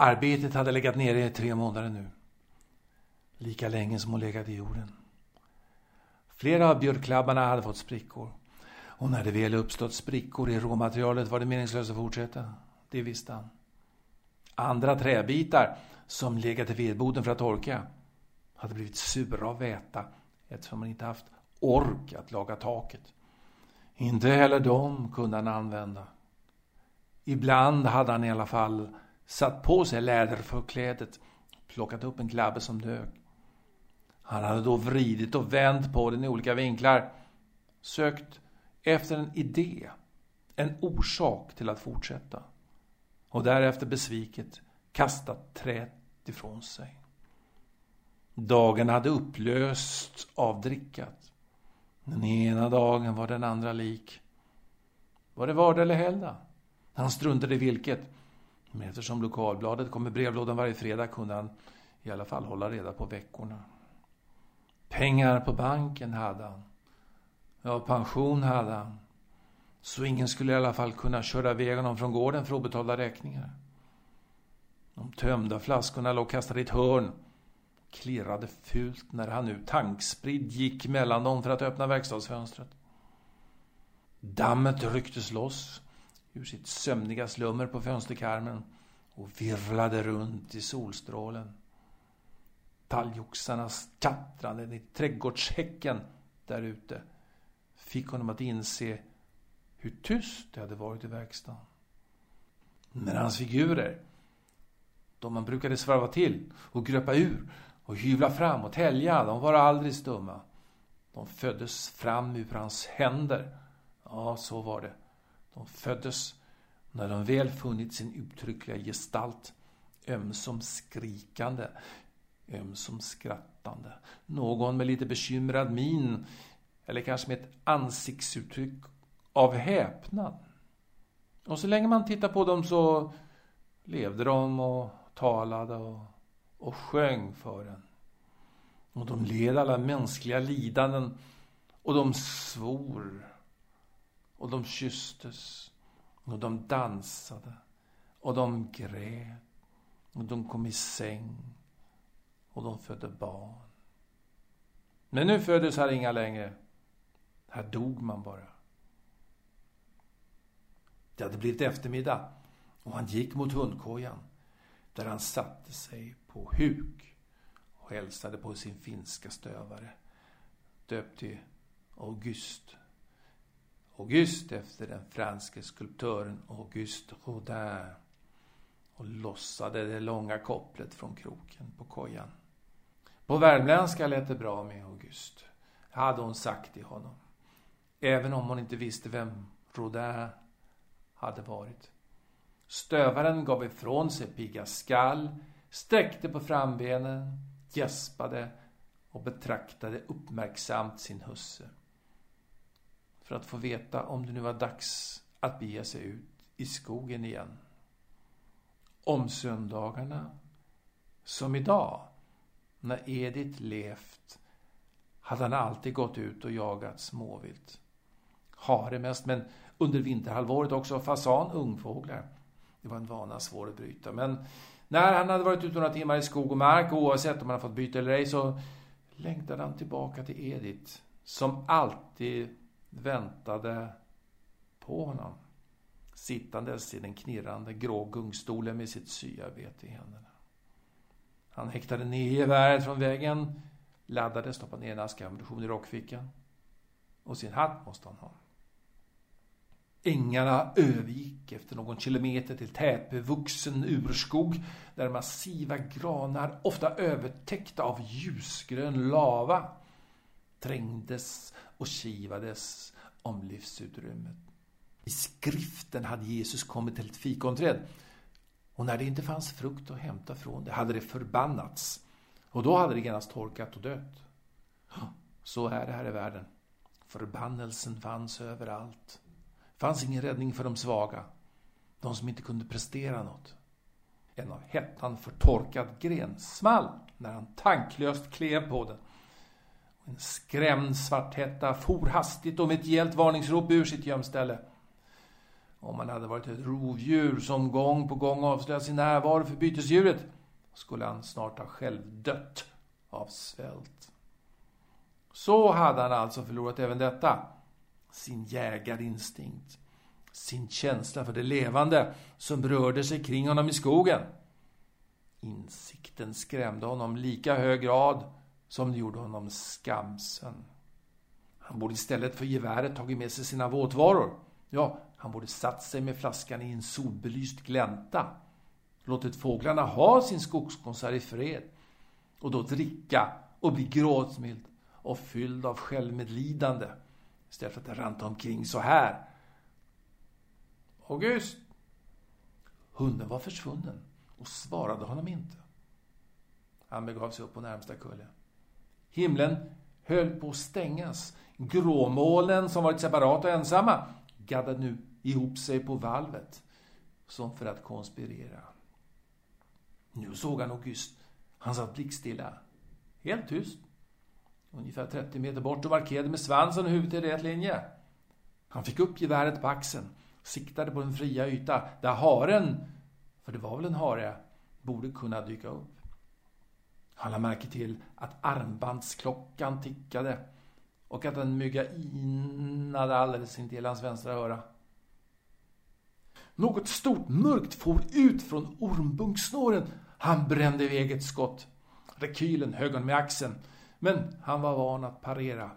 Arbetet hade legat nere i tre månader nu. Lika länge som hon legat i jorden. Flera av björklabbarna hade fått sprickor. Och när det väl uppstått sprickor i råmaterialet var det meningslöst att fortsätta. Det visste han. Andra träbitar, som legat i vedboden för att torka, hade blivit sura av väta eftersom man inte haft ork att laga taket. Inte heller dem kunde han använda. Ibland hade han i alla fall satt på sig läderförklädet plockat upp en klabbe som dök. Han hade då vridit och vänt på den i olika vinklar, sökt efter en idé, en orsak till att fortsätta och därefter besviket kastat träet ifrån sig. Dagen hade upplösts av drickat. Den ena dagen var den andra lik. Var det vardag eller helgdag? Han struntade i vilket. Men eftersom lokalbladet kom i brevlådan varje fredag kunde han i alla fall hålla reda på veckorna. Pengar på banken hade han. Ja, pension hade han. Så ingen skulle i alla fall kunna köra iväg honom från gården för obetalda räkningar. De tömda flaskorna låg kastade i ett hörn. Klirrade fult när han nu tankspridd gick mellan dem för att öppna verkstadsfönstret. Dammet rycktes loss ur sitt sömniga slummer på fönsterkarmen och virvlade runt i solstrålen. Talgoxarnas tjattrande i trädgårdshäcken där ute fick honom att inse hur tyst det hade varit i verkstaden. Men hans figurer, de man brukade svarva till och gröpa ur och hyvla fram och tälja, de var aldrig stumma. De föddes fram ur hans händer. Ja, så var det. De föddes när de väl funnit sin uttryckliga gestalt, ömsom skrikande, ömsom skrattande. Någon med lite bekymrad min, eller kanske med ett ansiktsuttryck av häpnad. Och så länge man tittar på dem så levde de och talade och, och sjöng för en. Och de led alla mänskliga lidanden och de svor och de kysstes och de dansade och de grät och de kom i säng och de födde barn. Men nu föddes här inga längre. Här dog man bara. Det hade blivit eftermiddag och han gick mot hundkojan där han satte sig på huk och hälsade på sin finska stövare döpt till August. August efter den franske skulptören Auguste Rodin och lossade det långa kopplet från kroken på kojan. På värmländska lät det bra med August, hade hon sagt till honom. Även om hon inte visste vem Rodin hade varit. Stövaren gav ifrån sig pigga skall, sträckte på frambenen, gäspade och betraktade uppmärksamt sin husse. För att få veta om det nu var dags att bege sig ut i skogen igen. Om söndagarna, som idag, när Edith levt, hade han alltid gått ut och jagat småvilt. Hare mest, men under vinterhalvåret också fasan, ungfåglar. Det var en vana svår att bryta. Men när han hade varit ute några timmar i skog och mark, oavsett om han fått byta eller ej, så längtade han tillbaka till Edith, som alltid väntade på honom. Sittandes i den knirrande grå gungstolen med sitt syarbete i händerna. Han häktade ner geväret från väggen, laddade, stoppade ner en ask ammunition i rockfickan. Och sin hatt måste han ha. Ängarna övergick efter någon kilometer till tätbevuxen urskog där massiva granar, ofta övertäckta av ljusgrön lava, trängdes och kivades om livsutrymmet. I skriften hade Jesus kommit till ett fikonträd och när det inte fanns frukt att hämta från det hade det förbannats och då hade det genast torkat och dött. Så är det här i världen. Förbannelsen fanns överallt fanns ingen räddning för de svaga, de som inte kunde prestera något. En av hettan förtorkad gren small när han tanklöst klev på den. En skrämd svarthätta for hastigt och med ett gällt varningsrop ur sitt gömställe. Om han hade varit ett rovdjur som gång på gång avslöjat sin närvaro för bytesdjuret skulle han snart ha själv dött av svält. Så hade han alltså förlorat även detta, sin jägarinstinkt, sin känsla för det levande som rörde sig kring honom i skogen. Insikten skrämde honom lika hög grad som det gjorde honom skamsen. Han borde istället för geväret tagit med sig sina våtvaror. Ja, han borde satt sig med flaskan i en solbelyst glänta. Låtit fåglarna ha sin skogskonsert i fred. Och då dricka och bli gråtmild och fylld av självmedlidande. Istället för att ranta omkring så här. August! Hunden var försvunnen och svarade honom inte. Han begav sig upp på närmsta kulle. Himlen höll på att stängas. Gråmålen som varit separata och ensamma gaddade nu ihop sig på valvet som för att konspirera. Nu såg han August. Han satt blickstilla. Helt tyst. Ungefär 30 meter bort och markerade med svansen och huvudet i rätt linje. Han fick upp geväret på axeln, siktade på den fria yta där haren, för det var väl en hare, borde kunna dyka upp. Han lade märke till att armbandsklockan tickade och att en mygga inade alldeles intill hans vänstra öra. Något stort mörkt for ut från ormbunksnåren. Han brände iväg ett skott. Rekylen högg honom i axeln, men han var van att parera.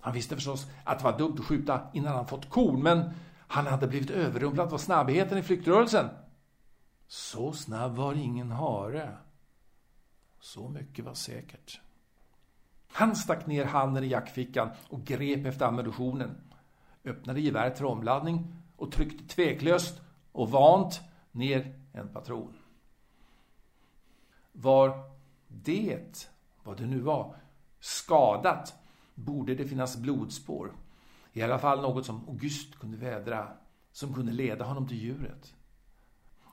Han visste förstås att det var dumt att skjuta innan han fått korn, men han hade blivit överrumplad av snabbheten i flyktrörelsen. Så snabb var ingen hare. Så mycket var säkert. Han stack ner handen i jackfickan och grep efter ammunitionen. Öppnade geväret för omladdning och tryckte tveklöst och vant ner en patron. Var det, vad det nu var, skadat borde det finnas blodspår. I alla fall något som August kunde vädra, som kunde leda honom till djuret.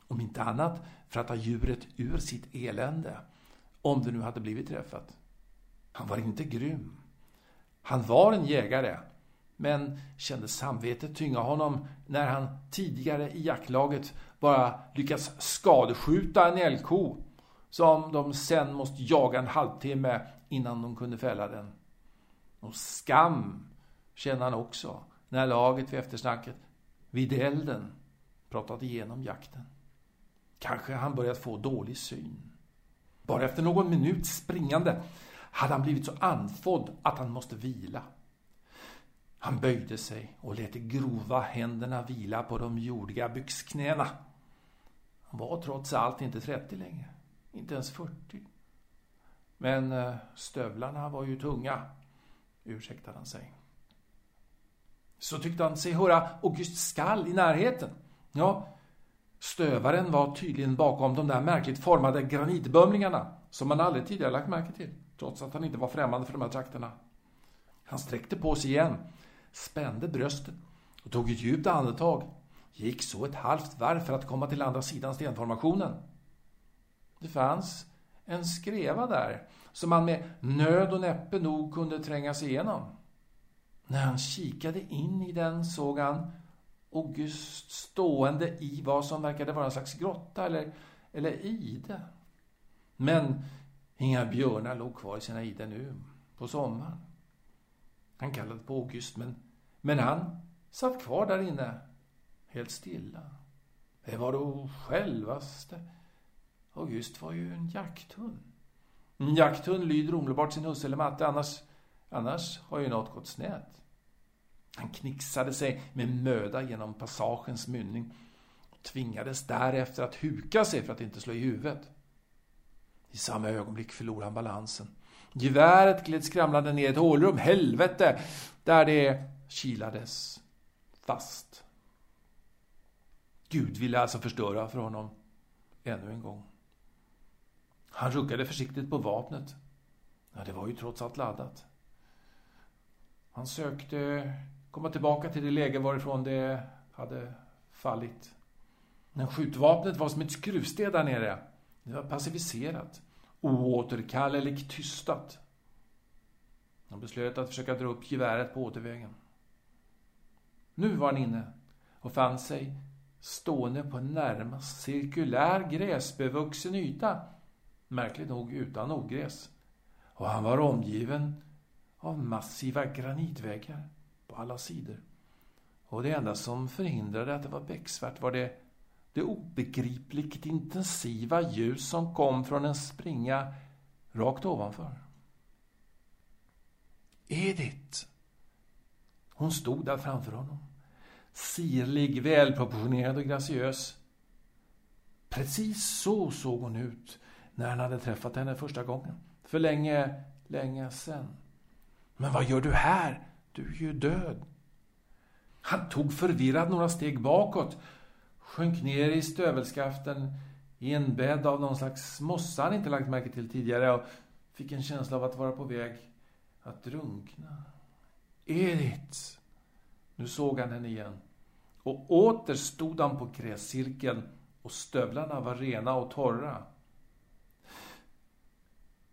Om inte annat för att ta djuret ur sitt elände, om det nu hade blivit träffat. Han var inte grym. Han var en jägare, men kände samvetet tynga honom när han tidigare i jaktlaget bara lyckats skadeskjuta en älgko som de sen måste jaga en halvtimme innan de kunde fälla den. Och skam kände han också när laget vid eftersnacket vid elden pratat igenom jakten. Kanske han börjat få dålig syn. Bara efter någon minut springande hade han blivit så andfådd att han måste vila. Han böjde sig och lät de grova händerna vila på de jordiga byxknäna. Han var trots allt inte 30 längre, inte ens 40. Men eh, stövlarna var ju tunga, ursäktade han sig. Så tyckte han sig höra August skall i närheten. Ja, stövaren var tydligen bakom de där märkligt formade granitbömlingarna som man aldrig tidigare lagt märke till trots att han inte var främmande för de här trakterna. Han sträckte på sig igen, spände bröstet och tog ett djupt andetag. Gick så ett halvt varv för att komma till andra sidan stenformationen. Det fanns en skreva där som han med nöd och näppe nog kunde tränga sig igenom. När han kikade in i den såg han August stående i vad som verkade vara en slags grotta eller, eller ide. Men Inga björnar låg kvar i sina ide nu, på sommaren. Han kallade på August, men, men han satt kvar där inne, helt stilla. Det var då självaste. August var ju en jakthund. En jakthund lyder omedelbart sin husse eller matte, annars, annars har ju något gått snett. Han knixade sig med möda genom passagens mynning och tvingades därefter att huka sig för att inte slå i huvudet. I samma ögonblick förlorade han balansen. Geväret gled skramlande ner i ett hålrum, helvete, där det kilades fast. Gud ville alltså förstöra för honom ännu en gång. Han ruggade försiktigt på vapnet. Ja, det var ju trots allt laddat. Han sökte komma tillbaka till det läge varifrån det hade fallit. Men skjutvapnet var som ett skruvstäd där nere. Det var passiviserat, oåterkalleligt tystat. De beslöt att försöka dra upp geväret på återvägen. Nu var han inne och fann sig stående på en närmast cirkulär gräsbevuxen yta, märkligt nog utan ogräs. Och han var omgiven av massiva granitväggar alla sidor. Och det enda som förhindrade att det var becksvart var det, det obegripligt intensiva ljus som kom från en springa rakt ovanför. Edith! Hon stod där framför honom. Sirlig, välproportionerad och graciös. Precis så såg hon ut när han hade träffat henne första gången. För länge, länge sen. Men vad gör du här? Du är ju död. Han tog förvirrad några steg bakåt, sjönk ner i stövelskaften i en bädd av någon slags mossa han inte lagt märke till tidigare och fick en känsla av att vara på väg att drunkna. Edith! Nu såg han henne igen. Och åter stod han på gräscirkeln och stövlarna var rena och torra.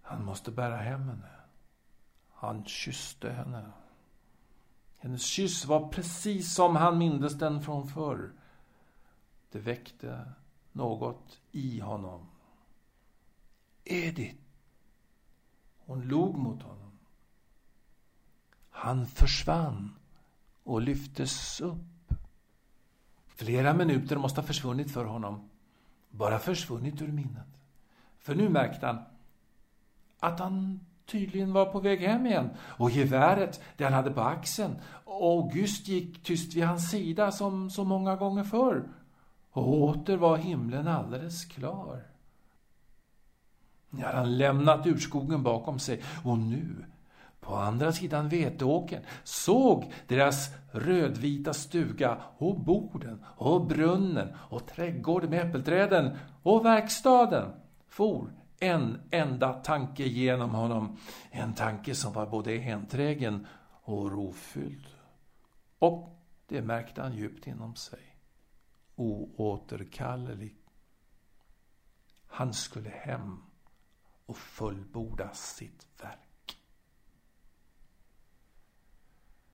Han måste bära hem henne. Han kysste henne. Hennes kyss var precis som han mindes den från förr. Det väckte något i honom. Edith! Hon log mot honom. Han försvann och lyftes upp. Flera minuter måste ha försvunnit för honom. Bara försvunnit ur minnet. För nu märkte han att han tydligen var på väg hem igen. Och geväret, det han hade på axeln. August gick tyst vid hans sida som så många gånger förr. Och åter var himlen alldeles klar. Nu hade han lämnat urskogen bakom sig och nu, på andra sidan veteåkern, såg deras rödvita stuga och borden och brunnen och trädgården med äppelträden och verkstaden for en enda tanke genom honom. En tanke som var både enträgen och rofylld. Och det märkte han djupt inom sig. Oåterkallelig. Han skulle hem och fullborda sitt verk.